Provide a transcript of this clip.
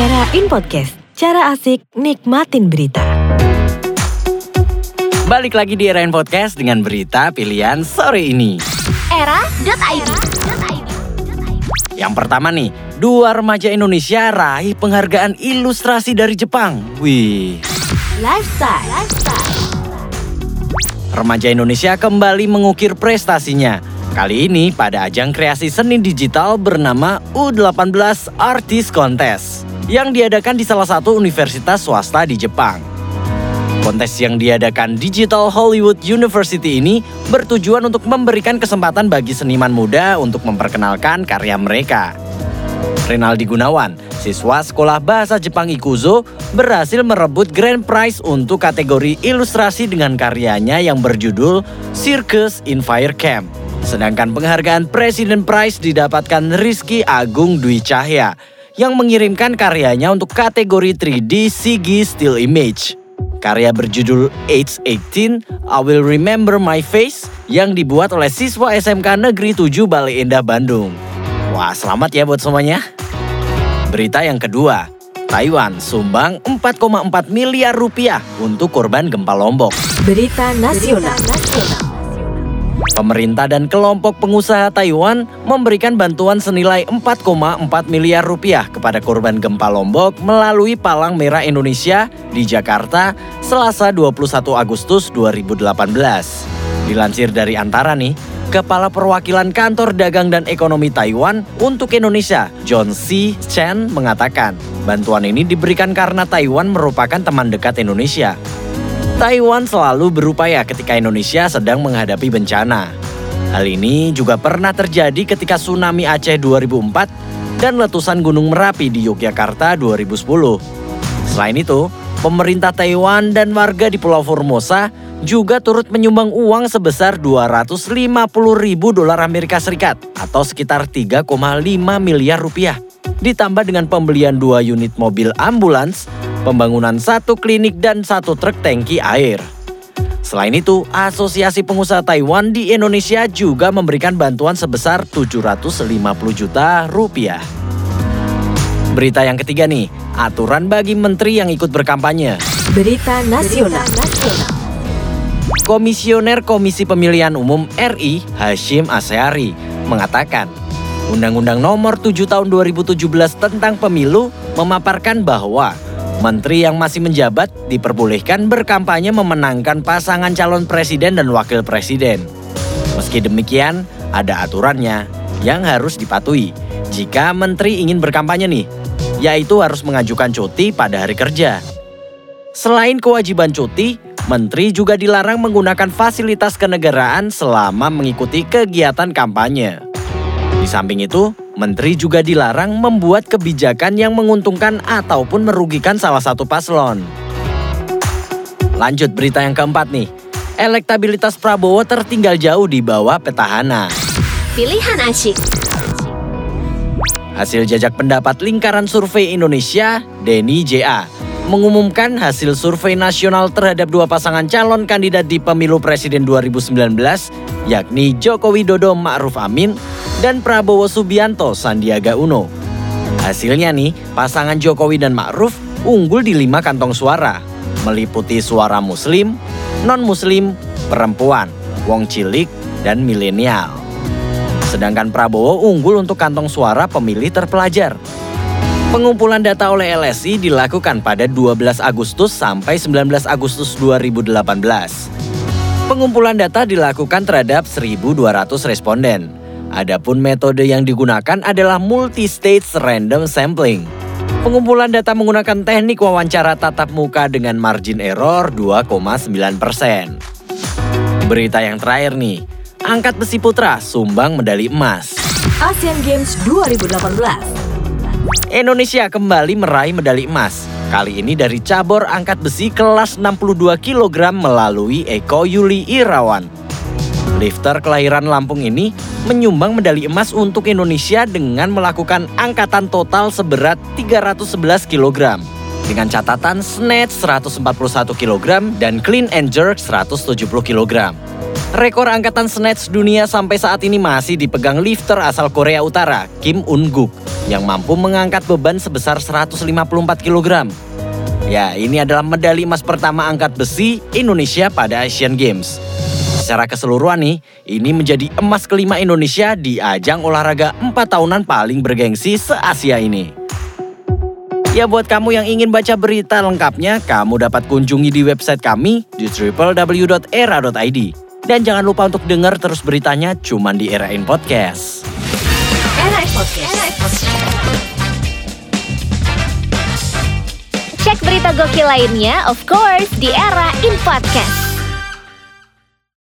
Era in Podcast, cara asik nikmatin berita. Balik lagi di Era in Podcast dengan berita pilihan sore ini. Era.id Yang pertama nih, dua remaja Indonesia raih penghargaan ilustrasi dari Jepang. Wih, Lifestyle remaja Indonesia kembali mengukir prestasinya. Kali ini pada ajang kreasi seni digital bernama U18 Artist Contest yang diadakan di salah satu universitas swasta di Jepang. Kontes yang diadakan Digital Hollywood University ini bertujuan untuk memberikan kesempatan bagi seniman muda untuk memperkenalkan karya mereka. Renaldi Gunawan, siswa sekolah bahasa Jepang Ikuzo, berhasil merebut grand prize untuk kategori ilustrasi dengan karyanya yang berjudul Circus in Fire Camp. Sedangkan penghargaan Presiden Prize didapatkan Rizky Agung Dwi Cahya yang mengirimkan karyanya untuk kategori 3D CG Still Image. Karya berjudul Age 18, I Will Remember My Face yang dibuat oleh siswa SMK Negeri 7 Balai Endah Bandung. Wah, selamat ya buat semuanya. Berita yang kedua, Taiwan sumbang 4,4 miliar rupiah untuk korban gempa Lombok. Berita nasional. Pemerintah dan kelompok pengusaha Taiwan memberikan bantuan senilai 4,4 miliar rupiah kepada korban gempa Lombok melalui Palang Merah Indonesia di Jakarta Selasa 21 Agustus 2018. Dilansir dari Antara nih, Kepala Perwakilan Kantor Dagang dan Ekonomi Taiwan untuk Indonesia, John C. Chen mengatakan, bantuan ini diberikan karena Taiwan merupakan teman dekat Indonesia. Taiwan selalu berupaya ketika Indonesia sedang menghadapi bencana. Hal ini juga pernah terjadi ketika tsunami Aceh 2004 dan letusan Gunung Merapi di Yogyakarta 2010. Selain itu, pemerintah Taiwan dan warga di Pulau Formosa juga turut menyumbang uang sebesar 250 ribu dolar Amerika Serikat atau sekitar 3,5 miliar rupiah. Ditambah dengan pembelian dua unit mobil ambulans, pembangunan satu klinik dan satu truk tangki air. Selain itu, Asosiasi Pengusaha Taiwan di Indonesia juga memberikan bantuan sebesar 750 juta rupiah. Berita yang ketiga nih, aturan bagi menteri yang ikut berkampanye. Berita nasional. Komisioner Komisi Pemilihan Umum RI Hashim Asyari mengatakan, Undang-Undang Nomor 7 Tahun 2017 tentang Pemilu memaparkan bahwa menteri yang masih menjabat diperbolehkan berkampanye memenangkan pasangan calon presiden dan wakil presiden. Meski demikian, ada aturannya yang harus dipatuhi jika menteri ingin berkampanye nih, yaitu harus mengajukan cuti pada hari kerja. Selain kewajiban cuti, menteri juga dilarang menggunakan fasilitas kenegaraan selama mengikuti kegiatan kampanye. Di samping itu, menteri juga dilarang membuat kebijakan yang menguntungkan ataupun merugikan salah satu paslon. Lanjut berita yang keempat nih. Elektabilitas Prabowo tertinggal jauh di bawah petahana. Pilihan asyik Hasil jajak pendapat lingkaran survei Indonesia, Denny JA, mengumumkan hasil survei nasional terhadap dua pasangan calon kandidat di pemilu presiden 2019, yakni Joko Widodo Ma'ruf Amin dan Prabowo Subianto Sandiaga Uno. Hasilnya nih, pasangan Jokowi dan Ma'ruf unggul di lima kantong suara, meliputi suara muslim, non-muslim, perempuan, wong cilik, dan milenial. Sedangkan Prabowo unggul untuk kantong suara pemilih terpelajar. Pengumpulan data oleh LSI dilakukan pada 12 Agustus sampai 19 Agustus 2018. Pengumpulan data dilakukan terhadap 1.200 responden. Adapun metode yang digunakan adalah multi-stage random sampling. Pengumpulan data menggunakan teknik wawancara tatap muka dengan margin error 2,9%. Berita yang terakhir nih, angkat besi putra sumbang medali emas. Asian Games 2018. Indonesia kembali meraih medali emas. Kali ini dari cabur angkat besi kelas 62 kg melalui Eko Yuli Irawan. Lifter kelahiran Lampung ini menyumbang medali emas untuk Indonesia dengan melakukan angkatan total seberat 311 kg. Dengan catatan snatch 141 kg dan clean and jerk 170 kg. Rekor angkatan snatch dunia sampai saat ini masih dipegang lifter asal Korea Utara, Kim Un-guk, yang mampu mengangkat beban sebesar 154 kg. Ya, ini adalah medali emas pertama angkat besi Indonesia pada Asian Games. Secara keseluruhan nih, ini menjadi emas kelima Indonesia di ajang olahraga 4 tahunan paling bergengsi se-Asia ini. Ya buat kamu yang ingin baca berita lengkapnya, kamu dapat kunjungi di website kami di www.era.id. Dan jangan lupa untuk dengar terus beritanya cuman di Era In Podcast. Gokil lainnya, of course, di Era In.